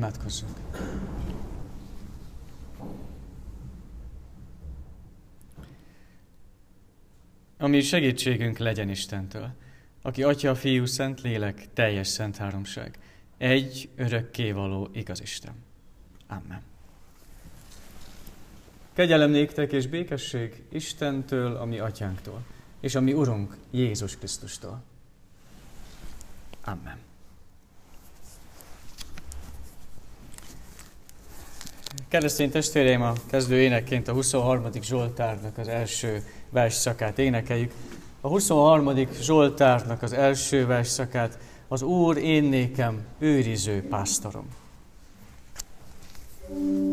Imádkozzunk! Ami segítségünk legyen Istentől, aki Atya, Fiú, Szent Lélek, teljes szent háromság, egy örökkévaló igaz Isten. Amen. Kegyelem néktek és békesség Istentől, ami atyánktól, és ami Urunk Jézus Krisztustól. Amen. Keresztény testvéreim, a kezdő énekként a 23. Zsoltárnak az első versszakát énekeljük. A 23. Zsoltárnak az első versszakát az Úr én nékem őriző pásztorom. thank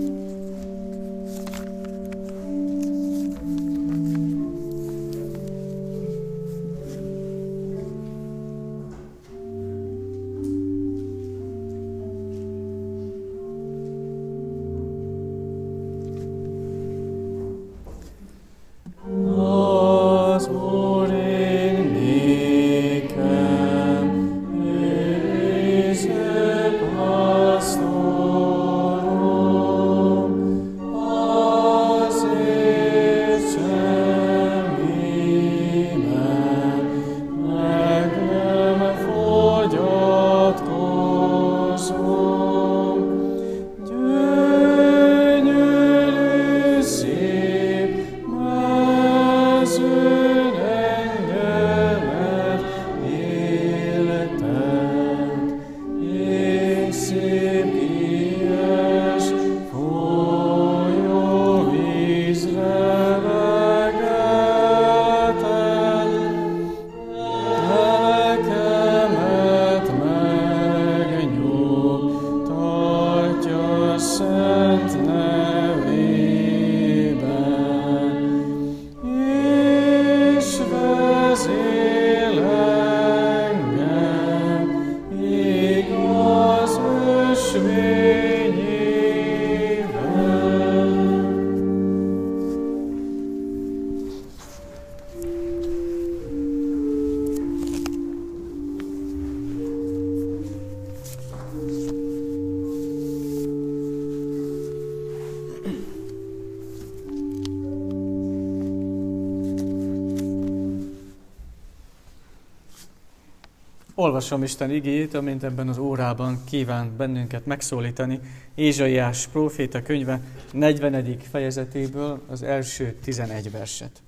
Olvasom Isten igét, amint ebben az órában kíván bennünket megszólítani. Ézsaiás próféta könyve 40. fejezetéből az első 11 verset.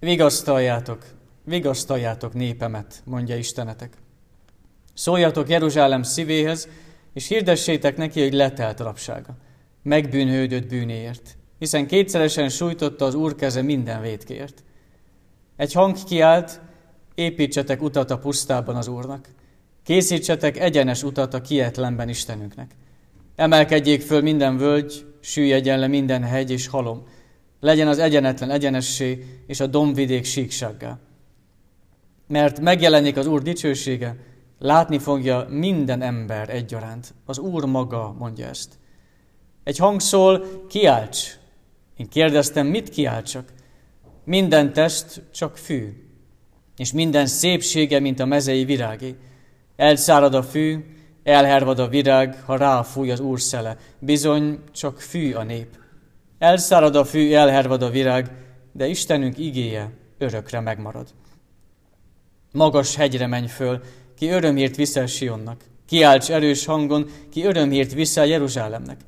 Vigasztaljátok, vigasztaljátok népemet, mondja Istenetek. Szóljatok Jeruzsálem szívéhez, és hirdessétek neki, hogy letelt rabsága, megbűnhődött bűnéért, hiszen kétszeresen sújtotta az Úr keze minden vétkért. Egy hang kiált, Építsetek utat a pusztában az Úrnak. Készítsetek egyenes utat a kietlenben Istenünknek. Emelkedjék föl minden völgy, süllyedjen le minden hegy és halom. Legyen az egyenetlen egyenessé, és a dombvidék síksággá. Mert megjelenik az Úr dicsősége, látni fogja minden ember egyaránt. Az Úr maga mondja ezt. Egy hang szól, kiálts. Én kérdeztem, mit kiáltsak? Minden test csak fű, és minden szépsége, mint a mezei virágé. Elszárad a fű, elhervad a virág, ha ráfúj az úr szele. Bizony, csak fű a nép. Elszárad a fű, elhervad a virág, de Istenünk igéje örökre megmarad. Magas hegyre menj föl, ki örömért viszel Sionnak. Kiálts erős hangon, ki örömért viszel Jeruzsálemnek.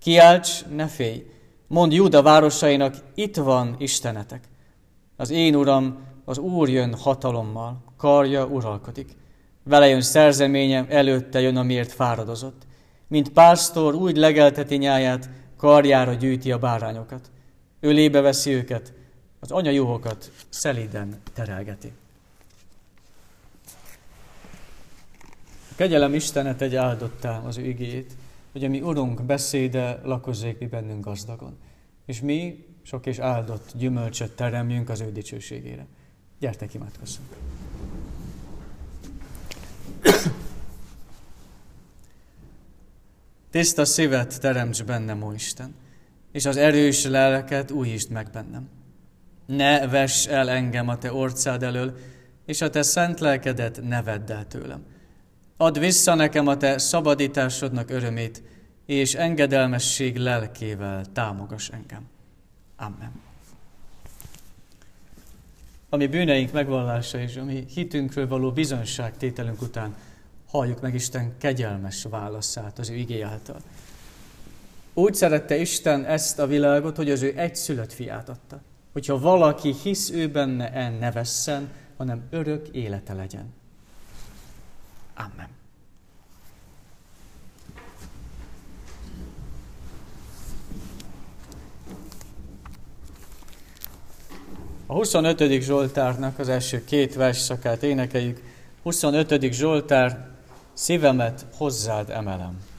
Kiálts, ne félj, mondd Júda városainak, itt van Istenetek. Az én Uram, az Úr jön hatalommal, karja uralkodik. Vele jön szerzeménye, előtte jön, amiért fáradozott. Mint pásztor úgy legelteti nyáját, karjára gyűjti a bárányokat. Ölébe veszi őket, az anya juhokat szeliden terelgeti. A kegyelem Istenet egy áldottá az ő igét, hogy a mi Urunk beszéde lakozzék mi bennünk gazdagon. És mi sok és áldott gyümölcsöt teremjünk az ő dicsőségére. Gyertek, imádkozzunk! Tiszta szívet teremts bennem, ó Isten, és az erős lelket újítsd meg bennem. Ne vess el engem a te orcád elől, és a te szent lelkedet ne vedd el tőlem. Add vissza nekem a te szabadításodnak örömét, és engedelmesség lelkével támogass engem. Amen. Ami bűneink megvallása és ami hitünkről való bizonyságtételünk után halljuk meg Isten kegyelmes válaszát az ő igé által. Úgy szerette Isten ezt a világot, hogy az ő egyszülött fiát adta. Hogyha valaki hisz ő benne, en ne vesszen, hanem örök élete legyen. Amen. A 25. Zsoltárnak az első két versszakát énekeljük. 25. Zsoltár, szívemet hozzád emelem.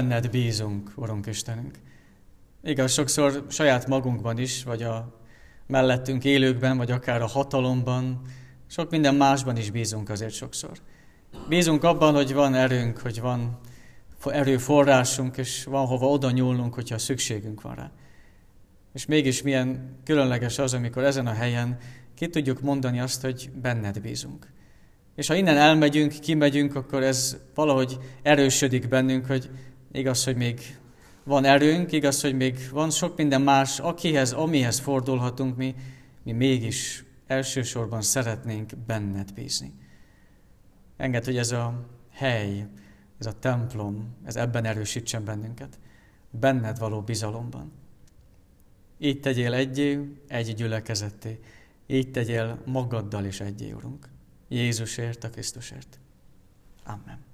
Benned bízunk, Urunk Istenünk. Igaz, sokszor saját magunkban is, vagy a mellettünk élőkben, vagy akár a hatalomban, sok minden másban is bízunk azért sokszor. Bízunk abban, hogy van erőnk, hogy van erőforrásunk, és van hova oda nyúlnunk, hogyha szükségünk van rá. És mégis milyen különleges az, amikor ezen a helyen ki tudjuk mondani azt, hogy benned bízunk. És ha innen elmegyünk, kimegyünk, akkor ez valahogy erősödik bennünk, hogy igaz, hogy még van erőnk, igaz, hogy még van sok minden más, akihez, amihez fordulhatunk mi, mi mégis elsősorban szeretnénk benned bízni. Enged, hogy ez a hely, ez a templom, ez ebben erősítsen bennünket. Benned való bizalomban. Így tegyél egyé, egy gyülekezetté. Így tegyél magaddal is egyé, Urunk. Jézusért, a Krisztusért. Amen.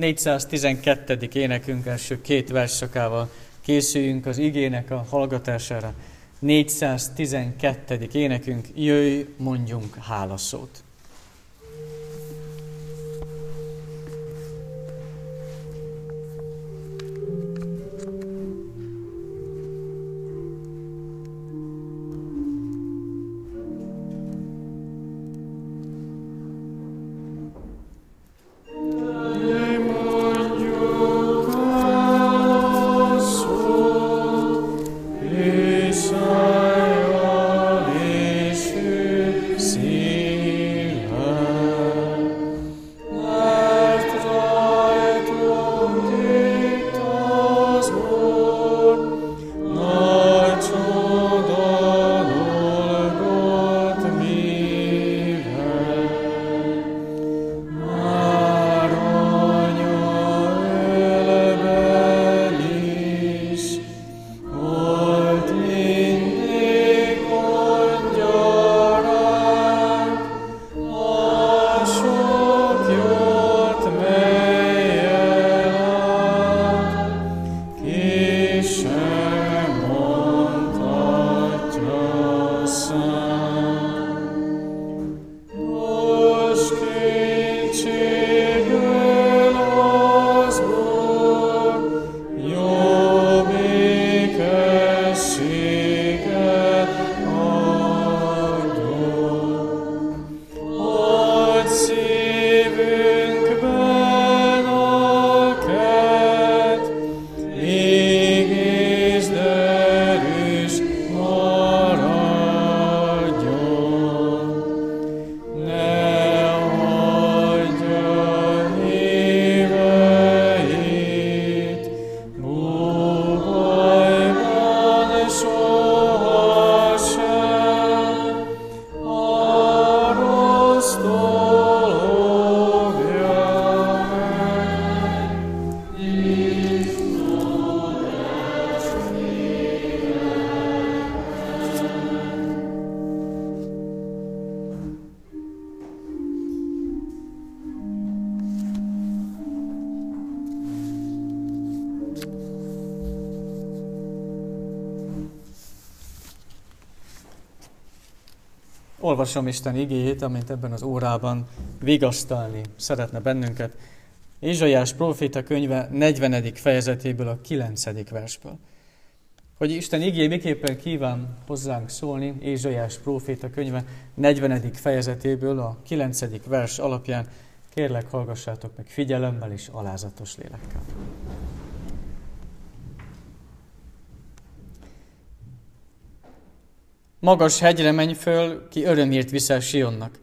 ...412. énekünk első két versszakával készüljünk az igének a hallgatására. 412. énekünk, jöjj, mondjunk hálaszót. Olvasom Isten igéjét, amint ebben az órában vigasztalni szeretne bennünket. Ézsaiás próféta könyve 40. fejezetéből a 9. versből. Hogy Isten igény miképpen kíván hozzánk szólni, Ézsaiás próféta könyve 40. fejezetéből a 9. vers alapján, kérlek hallgassátok meg figyelemmel és alázatos lélekkel. Magas hegyre menj föl, ki örömért viszel Sionnak.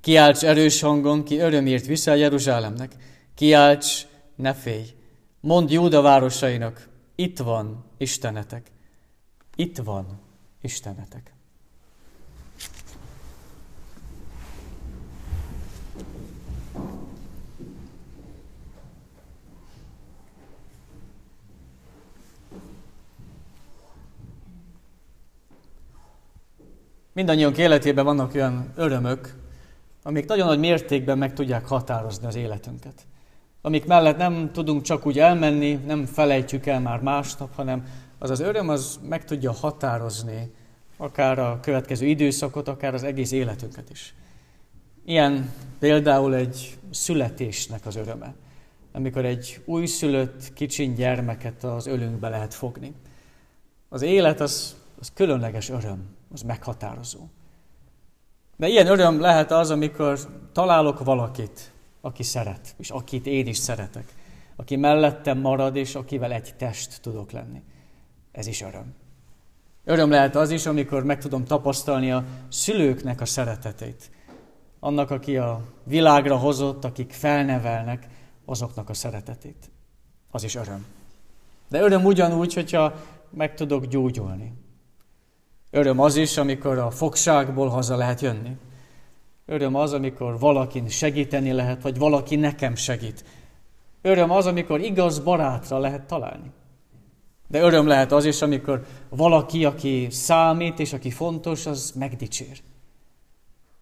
Kiálts erős hangon, ki örömért viszel Jeruzsálemnek. Kiálts, ne félj. Mondd Júda városainak, itt van Istenetek. Itt van Istenetek. Mindannyiunk életében vannak olyan örömök, amik nagyon nagy mértékben meg tudják határozni az életünket. Amik mellett nem tudunk csak úgy elmenni, nem felejtjük el már másnap, hanem az az öröm az meg tudja határozni akár a következő időszakot, akár az egész életünket is. Ilyen például egy születésnek az öröme, amikor egy újszülött kicsin gyermeket az ölünkbe lehet fogni. Az élet az, az különleges öröm, az meghatározó. De ilyen öröm lehet az, amikor találok valakit, aki szeret, és akit én is szeretek, aki mellettem marad, és akivel egy test tudok lenni. Ez is öröm. Öröm lehet az is, amikor meg tudom tapasztalni a szülőknek a szeretetét. Annak, aki a világra hozott, akik felnevelnek, azoknak a szeretetét. Az is öröm. De öröm ugyanúgy, hogyha meg tudok gyógyulni. Öröm az is, amikor a fogságból haza lehet jönni. Öröm az, amikor valakin segíteni lehet, vagy valaki nekem segít. Öröm az, amikor igaz barátra lehet találni. De öröm lehet az is, amikor valaki, aki számít és aki fontos, az megdicsér.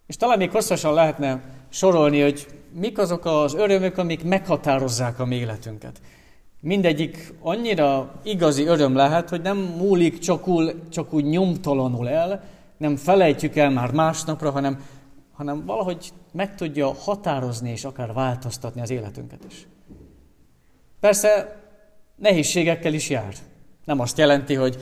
És talán még hosszasan lehetne sorolni, hogy mik azok az örömök, amik meghatározzák a mi életünket. Mindegyik annyira igazi öröm lehet, hogy nem múlik csak, úgy, csak úgy nyomtalanul el, nem felejtjük el már másnapra, hanem, hanem valahogy meg tudja határozni és akár változtatni az életünket is. Persze nehézségekkel is jár. Nem azt jelenti, hogy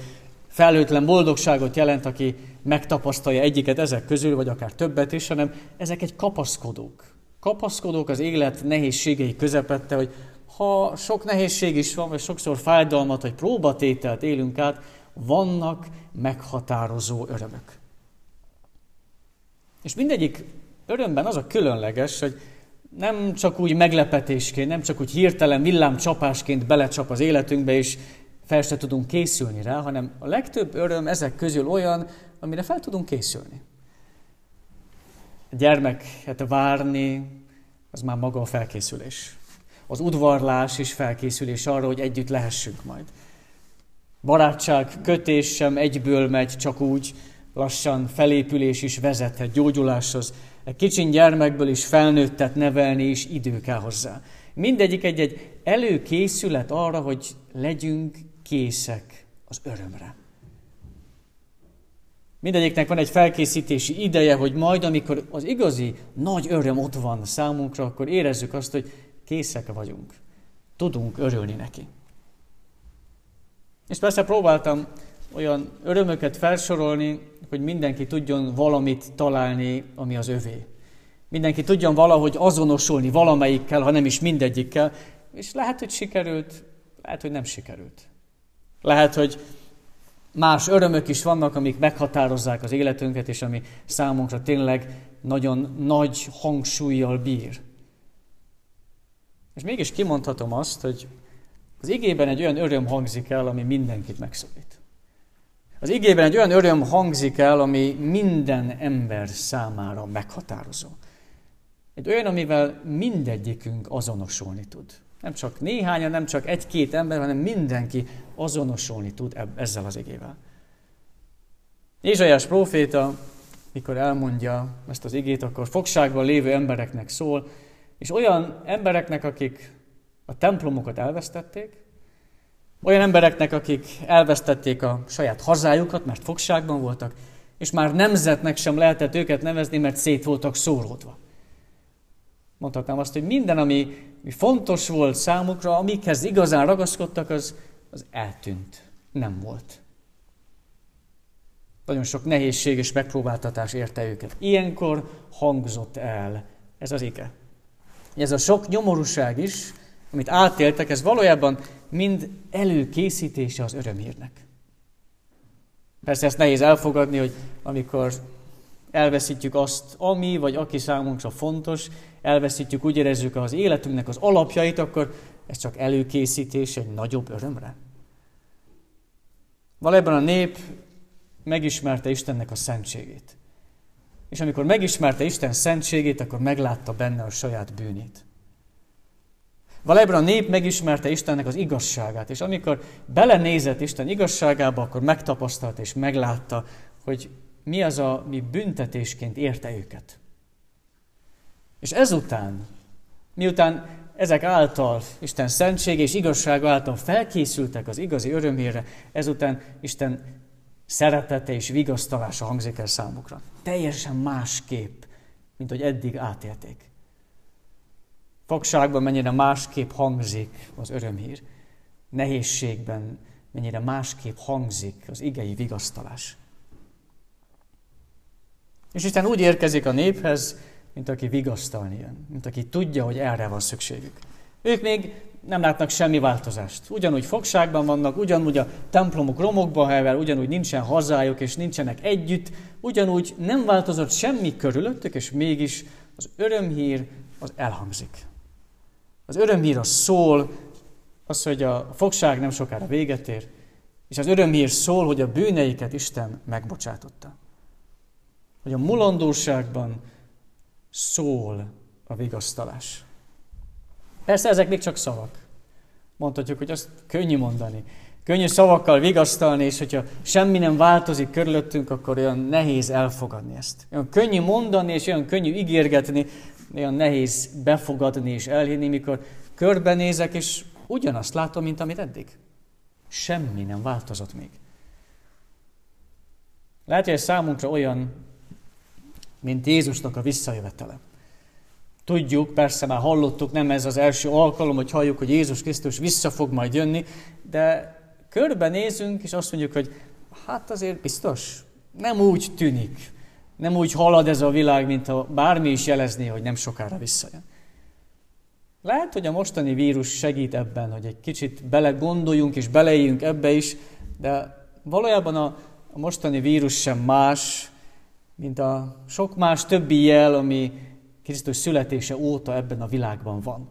felőtlen boldogságot jelent, aki megtapasztalja egyiket ezek közül, vagy akár többet is, hanem ezek egy kapaszkodók. Kapaszkodók az élet nehézségei közepette, hogy ha sok nehézség is van, vagy sokszor fájdalmat, vagy próbatételt élünk át, vannak meghatározó örömök. És mindegyik örömben az a különleges, hogy nem csak úgy meglepetésként, nem csak úgy hirtelen villámcsapásként belecsap az életünkbe, és fel se tudunk készülni rá, hanem a legtöbb öröm ezek közül olyan, amire fel tudunk készülni. A gyermeket várni, az már maga a felkészülés az udvarlás is felkészülés arra, hogy együtt lehessünk majd. Barátság, kötés sem egyből megy csak úgy, lassan felépülés is vezethet gyógyuláshoz. Egy kicsin gyermekből is felnőttet nevelni is idő kell hozzá. Mindegyik egy-egy előkészület arra, hogy legyünk készek az örömre. Mindegyiknek van egy felkészítési ideje, hogy majd, amikor az igazi nagy öröm ott van számunkra, akkor érezzük azt, hogy készek vagyunk. Tudunk örülni neki. És persze próbáltam olyan örömöket felsorolni, hogy mindenki tudjon valamit találni, ami az övé. Mindenki tudjon valahogy azonosulni valamelyikkel, ha nem is mindegyikkel, és lehet, hogy sikerült, lehet, hogy nem sikerült. Lehet, hogy más örömök is vannak, amik meghatározzák az életünket, és ami számunkra tényleg nagyon nagy hangsúlyjal bír. És mégis kimondhatom azt, hogy az igében egy olyan öröm hangzik el, ami mindenkit megszólít. Az igében egy olyan öröm hangzik el, ami minden ember számára meghatározó. Egy olyan, amivel mindegyikünk azonosulni tud. Nem csak néhányan, nem csak egy-két ember, hanem mindenki azonosulni tud ezzel az igével. Ézsaiás próféta, mikor elmondja ezt az igét, akkor fogságban lévő embereknek szól, és olyan embereknek, akik a templomokat elvesztették, olyan embereknek, akik elvesztették a saját hazájukat, mert fogságban voltak, És már nemzetnek sem lehetett őket nevezni, mert szét voltak szóródva. Mondhatnám azt, hogy minden, ami, fontos volt számukra, amikhez igazán ragaszkodtak, az, az eltűnt. Nem volt. Nagyon sok nehézség és megpróbáltatás érte őket. Ilyenkor hangzott el ez az ige. Ez a sok nyomorúság is, amit átéltek, ez valójában mind előkészítése az örömhírnek. Persze ezt nehéz elfogadni, hogy amikor elveszítjük azt, ami vagy aki számunkra fontos, elveszítjük, úgy érezzük az életünknek az alapjait, akkor ez csak előkészítés egy nagyobb örömre. Valójában a nép megismerte Istennek a szentségét. És amikor megismerte Isten szentségét, akkor meglátta benne a saját bűnét. Valójában a nép megismerte Istennek az igazságát, és amikor belenézett Isten igazságába, akkor megtapasztalta és meglátta, hogy mi az, ami büntetésként érte őket. És ezután, miután ezek által, Isten szentsége és igazsága által felkészültek az igazi örömére, ezután Isten szeretete és vigasztalása hangzik el számukra. Teljesen másképp, mint hogy eddig átélték. Fogságban mennyire másképp hangzik az örömhír. Nehézségben mennyire másképp hangzik az igei vigasztalás. És Isten úgy érkezik a néphez, mint aki vigasztalni jön, mint aki tudja, hogy erre van szükségük. Ők még nem látnak semmi változást. Ugyanúgy fogságban vannak, ugyanúgy a templomok romokban hevel, ugyanúgy nincsen hazájuk, és nincsenek együtt, ugyanúgy nem változott semmi körülöttük, és mégis az örömhír az elhangzik. Az örömhír az szól, az, hogy a fogság nem sokára véget ér, és az örömhír szól, hogy a bűneiket Isten megbocsátotta. Hogy a mulandóságban szól a vigasztalás. Persze ezek még csak szavak. Mondhatjuk, hogy azt könnyű mondani. Könnyű szavakkal vigasztalni, és hogyha semmi nem változik körülöttünk, akkor olyan nehéz elfogadni ezt. Olyan könnyű mondani, és olyan könnyű ígérgetni, olyan nehéz befogadni és elhinni, mikor körbenézek, és ugyanazt látom, mint amit eddig. Semmi nem változott még. Lehet, hogy ez számunkra olyan, mint Jézusnak a visszajövetele. Tudjuk, persze már hallottuk, nem ez az első alkalom, hogy halljuk, hogy Jézus Krisztus vissza fog majd jönni, de körbenézünk, és azt mondjuk, hogy hát azért biztos, nem úgy tűnik, nem úgy halad ez a világ, mint ha bármi is jelezné, hogy nem sokára visszajön. Lehet, hogy a mostani vírus segít ebben, hogy egy kicsit belegondoljunk és beleéljünk ebbe is, de valójában a, a mostani vírus sem más, mint a sok más többi jel, ami Krisztus születése óta ebben a világban van.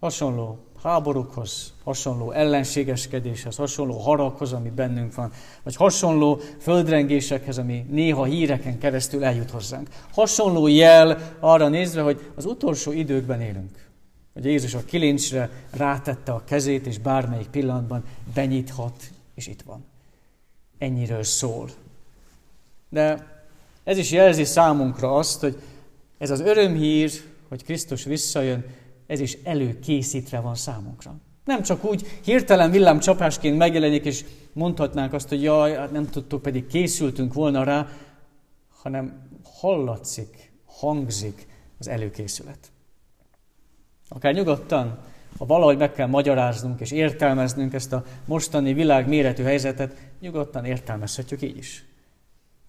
Hasonló háborúkhoz, hasonló ellenségeskedéshez, hasonló haraghoz, ami bennünk van, vagy hasonló földrengésekhez, ami néha híreken keresztül eljut hozzánk. Hasonló jel arra nézve, hogy az utolsó időkben élünk. Hogy Jézus a kilincsre rátette a kezét, és bármelyik pillanatban benyithat, és itt van. Ennyiről szól. De ez is jelzi számunkra azt, hogy ez az örömhír, hogy Krisztus visszajön, ez is előkészítve van számunkra. Nem csak úgy hirtelen villámcsapásként megjelenik, és mondhatnánk azt, hogy jaj, hát nem tudtuk, pedig készültünk volna rá, hanem hallatszik, hangzik az előkészület. Akár nyugodtan, ha valahogy meg kell magyaráznunk és értelmeznünk ezt a mostani világ méretű helyzetet, nyugodtan értelmezhetjük így is.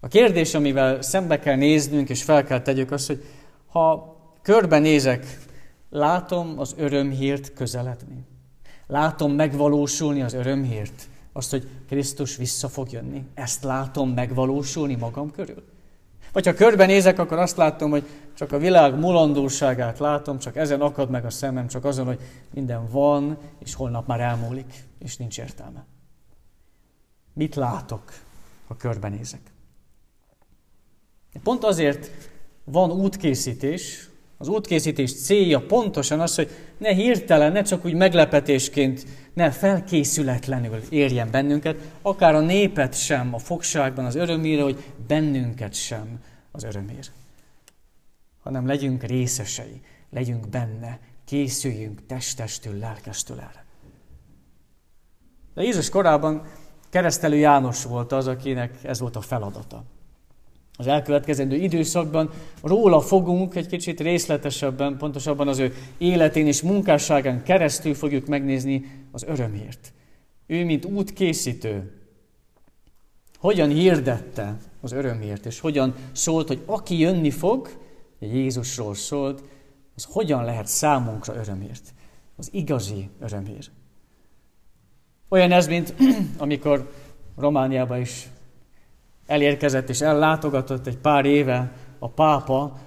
A kérdés, amivel szembe kell néznünk és fel kell tegyük az, hogy ha körbenézek, látom az örömhírt közeledni. Látom megvalósulni az örömhírt. Azt, hogy Krisztus vissza fog jönni. Ezt látom megvalósulni magam körül. Vagy ha körbenézek, akkor azt látom, hogy csak a világ mulandóságát látom, csak ezen akad meg a szemem, csak azon, hogy minden van, és holnap már elmúlik, és nincs értelme. Mit látok, ha körbenézek? Pont azért van útkészítés, az útkészítés célja pontosan az, hogy ne hirtelen, ne csak úgy meglepetésként, ne felkészületlenül érjen bennünket, akár a népet sem a fogságban az örömére, hogy bennünket sem az örömér. Hanem legyünk részesei, legyünk benne, készüljünk testestől, lelkestől erre. De Jézus korában keresztelő János volt az, akinek ez volt a feladata. Az elkövetkezendő időszakban róla fogunk egy kicsit részletesebben, pontosabban az ő életén és munkásságán keresztül fogjuk megnézni az örömért. Ő, mint útkészítő, hogyan hirdette az örömért, és hogyan szólt, hogy aki jönni fog, Jézusról szólt, az hogyan lehet számunkra örömért. Az igazi örömért. Olyan ez, mint amikor Romániába is elérkezett és ellátogatott egy pár éve a pápa,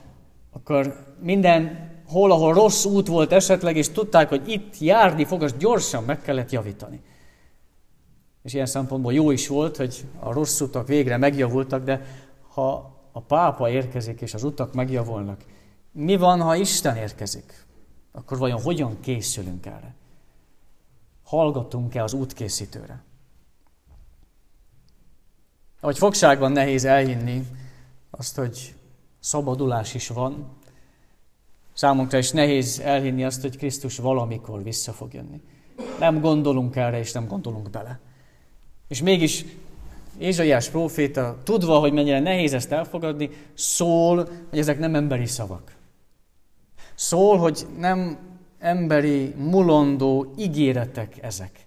akkor minden hol, ahol rossz út volt esetleg, és tudták, hogy itt járni fog, azt gyorsan meg kellett javítani. És ilyen szempontból jó is volt, hogy a rossz utak végre megjavultak, de ha a pápa érkezik, és az utak megjavulnak, mi van, ha Isten érkezik? Akkor vajon hogyan készülünk erre? Hallgatunk-e az útkészítőre? Ahogy fogságban nehéz elhinni azt, hogy szabadulás is van, számunkra is nehéz elhinni azt, hogy Krisztus valamikor vissza fog jönni. Nem gondolunk erre, és nem gondolunk bele. És mégis Ézsaiás próféta, tudva, hogy mennyire nehéz ezt elfogadni, szól, hogy ezek nem emberi szavak. Szól, hogy nem emberi, mulandó ígéretek ezek.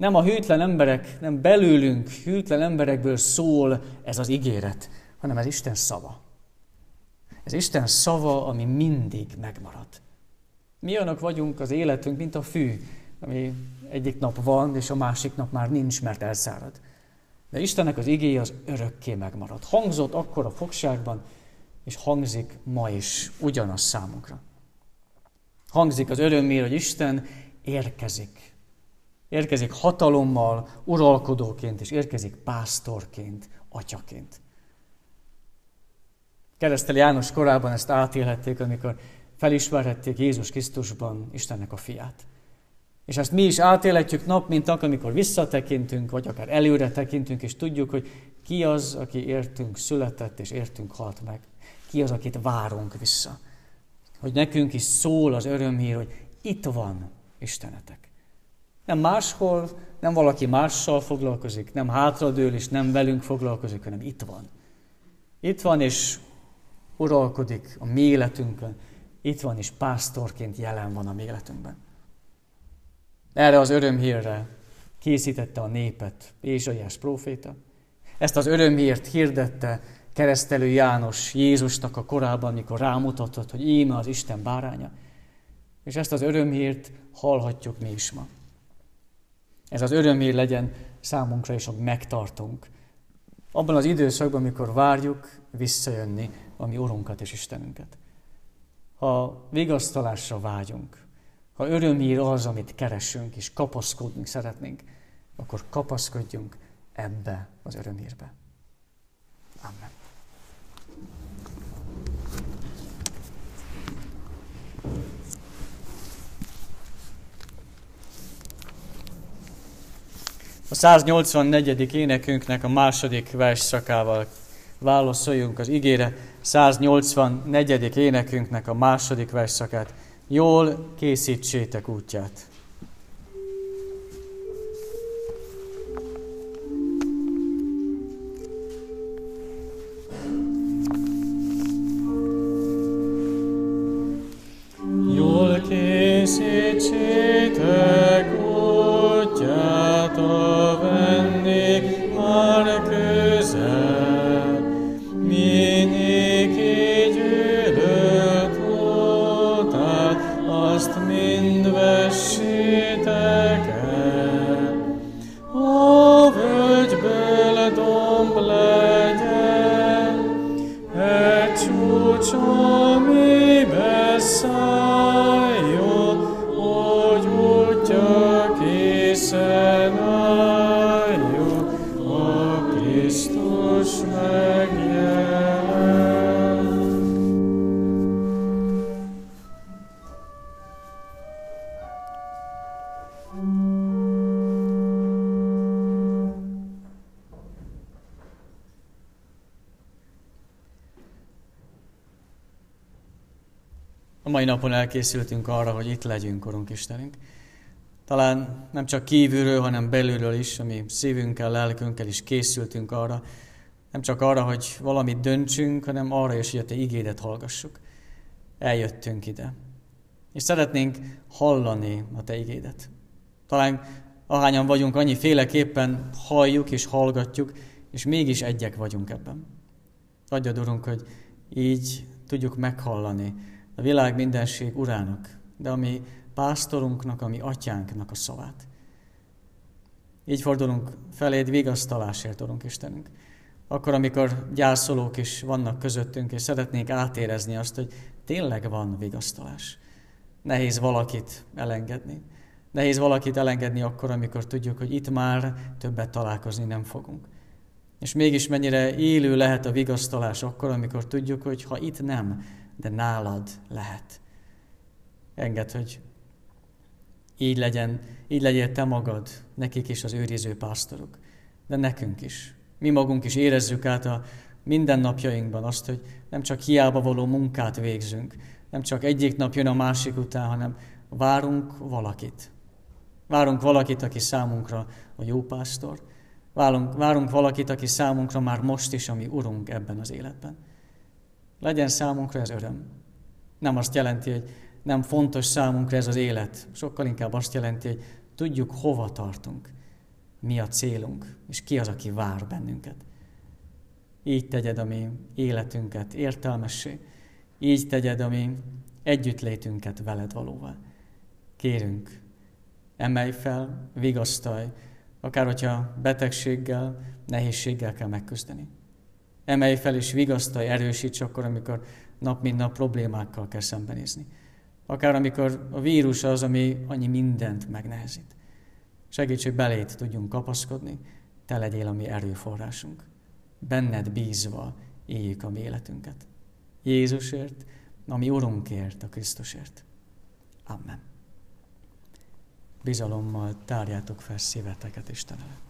Nem a hűtlen emberek, nem belőlünk hűtlen emberekből szól ez az ígéret, hanem ez Isten szava. Ez Isten szava, ami mindig megmarad. Mi olyanok vagyunk az életünk, mint a fű, ami egyik nap van, és a másik nap már nincs, mert elszárad. De Istennek az igéje az örökké megmarad. Hangzott akkor a fogságban, és hangzik ma is ugyanaz számunkra. Hangzik az örömmér, hogy Isten érkezik. Érkezik hatalommal, uralkodóként, és érkezik pásztorként, atyaként. Keresztel János korában ezt átélhették, amikor felismerhették Jézus Krisztusban Istennek a fiát. És ezt mi is átélhetjük nap, mint nap, amikor visszatekintünk, vagy akár előre tekintünk, és tudjuk, hogy ki az, aki értünk született, és értünk halt meg. Ki az, akit várunk vissza. Hogy nekünk is szól az örömhír, hogy itt van Istenetek. Nem máshol, nem valaki mással foglalkozik, nem hátradől, és nem velünk foglalkozik, hanem itt van. Itt van, és uralkodik a mi életünkön. Itt van, és pásztorként jelen van a mi életünkben. Erre az örömhírre készítette a népet Ézsaiás próféta. Ezt az örömhírt hirdette keresztelő János Jézusnak a korában, mikor rámutatott, hogy íme az Isten báránya. És ezt az örömhírt hallhatjuk mi is ma. Ez az örömhír legyen számunkra is, hogy megtartunk. Abban az időszakban, amikor várjuk visszajönni a mi Urunkat és Istenünket. Ha vigasztalásra vágyunk, ha örömír az, amit keresünk, és kapaszkodni szeretnénk, akkor kapaszkodjunk ebbe az örömírbe. Amen. A 184. énekünknek a második versszakával válaszoljunk az igére. 184. énekünknek a második versszakát jól készítsétek útját. 中。A mai napon elkészültünk arra, hogy itt legyünk, Urunk Istenünk. Talán nem csak kívülről, hanem belülről is, ami szívünkkel, lelkünkkel is készültünk arra, Nem csak arra, hogy valamit döntsünk, hanem arra is, hogy a Te igédet hallgassuk. Eljöttünk ide. És szeretnénk hallani a Te igédet. Talán ahányan vagyunk, annyi féleképpen halljuk és hallgatjuk, és mégis egyek vagyunk ebben. Adjad, Urunk, hogy így tudjuk meghallani a világ mindenség urának, de a mi pásztorunknak, a mi atyánknak a szavát. Így fordulunk feléd vigasztalásért, Urunk Istenünk. Akkor, amikor gyászolók is vannak közöttünk, és szeretnénk átérezni azt, hogy tényleg van vigasztalás. Nehéz valakit elengedni. Nehéz valakit elengedni akkor, amikor tudjuk, hogy itt már többet találkozni nem fogunk. És mégis mennyire élő lehet a vigasztalás akkor, amikor tudjuk, hogy ha itt nem, de nálad lehet. Engedd, hogy így legyen, így legyél te magad, nekik is az őriző pásztorok, de nekünk is. Mi magunk is érezzük át a mindennapjainkban azt, hogy nem csak hiába való munkát végzünk, nem csak egyik nap jön a másik után, hanem várunk valakit. Várunk valakit, aki számunkra a jó pásztor. Várunk, várunk valakit, aki számunkra már most is a mi Urunk ebben az életben. Legyen számunkra ez öröm. Nem azt jelenti, hogy nem fontos számunkra ez az élet. Sokkal inkább azt jelenti, hogy tudjuk, hova tartunk, mi a célunk, és ki az, aki vár bennünket. Így tegyed a mi életünket értelmessé, így tegyed a mi együttlétünket veled valóvá. Kérünk, emelj fel, vigasztalj, akár hogyha betegséggel, nehézséggel kell megküzdeni. Emelj fel és vigasztalj, erősíts akkor, amikor nap mint nap problémákkal kell szembenézni. Akár amikor a vírus az, ami annyi mindent megnehezít. Segíts, hogy belét tudjunk kapaszkodni, te legyél a mi erőforrásunk. Benned bízva éljük a mi életünket. Jézusért, a mi Urunkért, a Krisztusért. Amen. Bizalommal tárjátok fel szíveteket Isten előtt.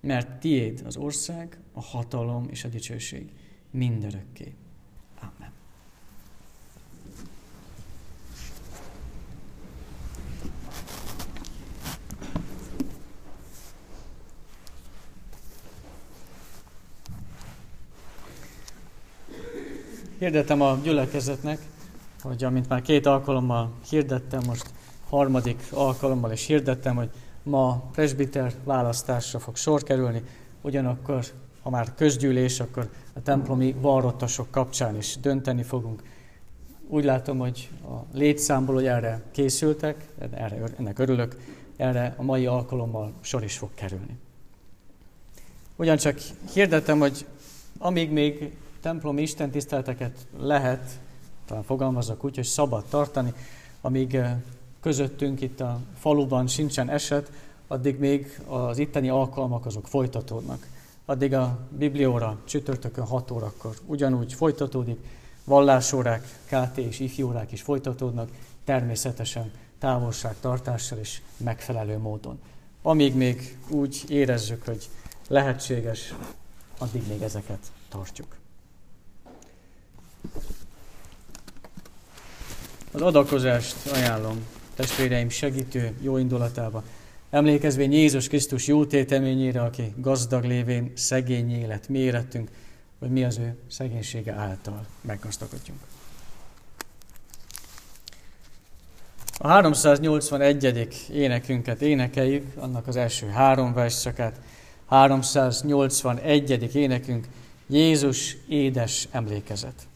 mert tiéd az ország, a hatalom és a dicsőség mindörökké. Amen. Hirdetem a gyülekezetnek, hogy amint már két alkalommal hirdettem, most harmadik alkalommal is hirdettem, hogy ma presbiter választásra fog sor kerülni, ugyanakkor, ha már közgyűlés, akkor a templomi varrottasok kapcsán is dönteni fogunk. Úgy látom, hogy a létszámból, hogy erre készültek, erre, ennek örülök, erre a mai alkalommal sor is fog kerülni. Ugyancsak hirdetem, hogy amíg még templomi istentiszteleteket lehet, talán fogalmazok úgy, hogy szabad tartani, amíg eh, közöttünk itt a faluban sincsen eset, addig még az itteni alkalmak azok folytatódnak. Addig a Biblióra csütörtökön 6 órakor ugyanúgy folytatódik, Vallásórák, KT és ifjórák is folytatódnak, természetesen távolságtartással és megfelelő módon. Amíg még úgy érezzük, hogy lehetséges, addig még ezeket tartjuk. Az adakozást ajánlom testvéreim segítő jó indulatába. Emlékezvén Jézus Krisztus jó téteményére, aki gazdag lévén szegény élet mérettünk, hogy mi az ő szegénysége által meggazdagodjunk. A 381. énekünket énekeljük, annak az első három verszakát. 381. énekünk Jézus édes emlékezet.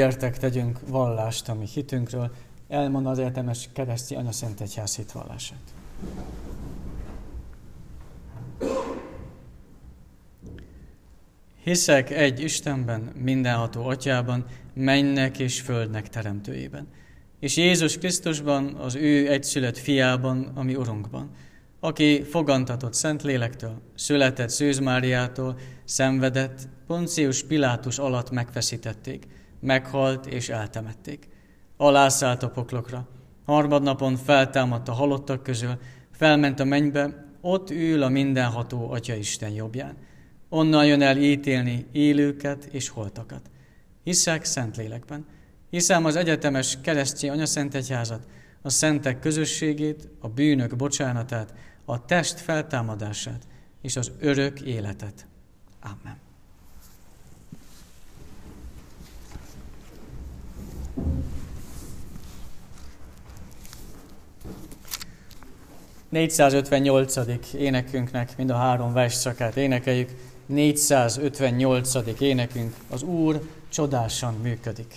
Gyertek, tegyünk vallást a mi hitünkről. Elmond az értelmes kereszti Anya Szent Egyház hitvallását. Hiszek egy Istenben, mindenható Atyában, mennek és földnek teremtőjében, és Jézus Krisztusban, az ő egyszülött fiában, ami Urunkban, aki fogantatott Szentlélektől, született Szűz Máriától, szenvedett, Poncius Pilátus alatt megfeszítették, meghalt és eltemették. Alászállt a poklokra. Harmadnapon feltámadt a halottak közül, felment a mennybe, ott ül a mindenható Atya Isten jobbján. Onnan jön el ítélni élőket és holtakat. Hiszek Szentlélekben. Hiszem az egyetemes keresztény anyaszentegyházat, a szentek közösségét, a bűnök bocsánatát, a test feltámadását és az örök életet. Amen. 458. énekünknek mind a három versszakát énekeljük. 458. énekünk, az Úr csodásan működik.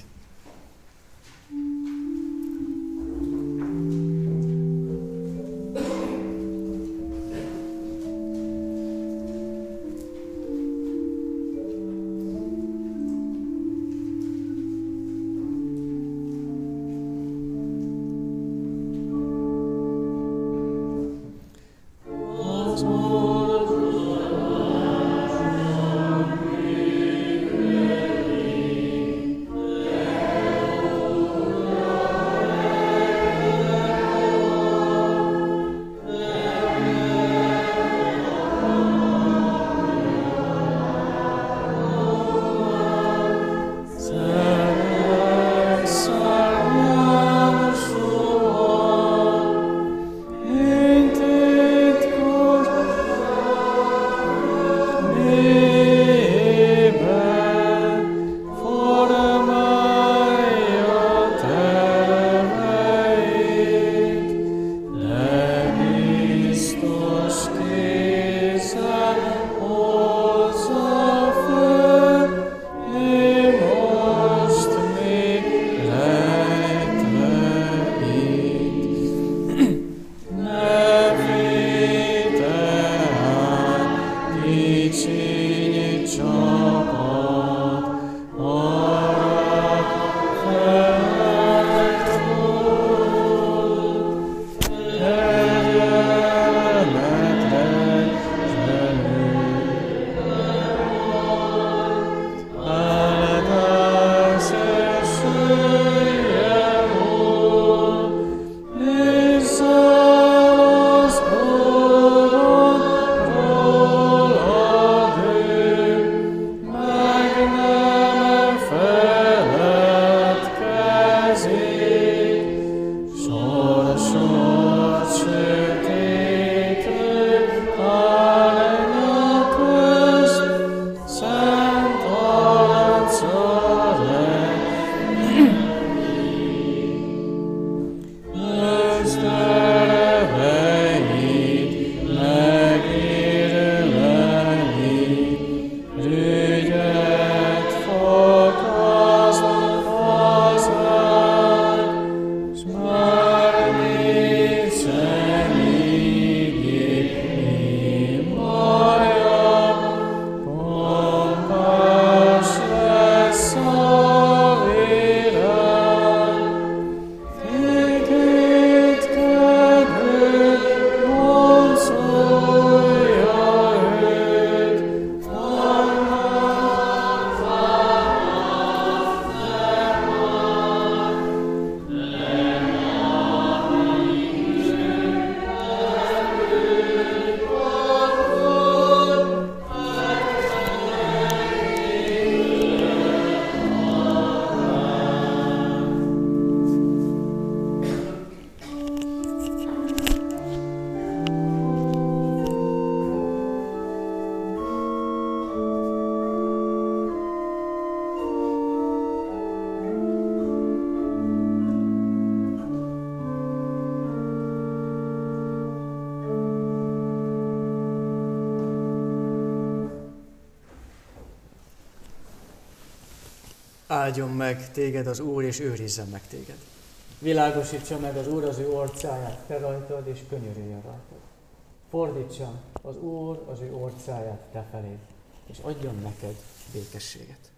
Áldjon meg téged az Úr, és őrizzen meg téged. Világosítsa meg az Úr az ő orcáját te rajtad, és könyörüljön rajtad. Fordítsa az Úr az ő orcáját te felé, és adjon neked békességet.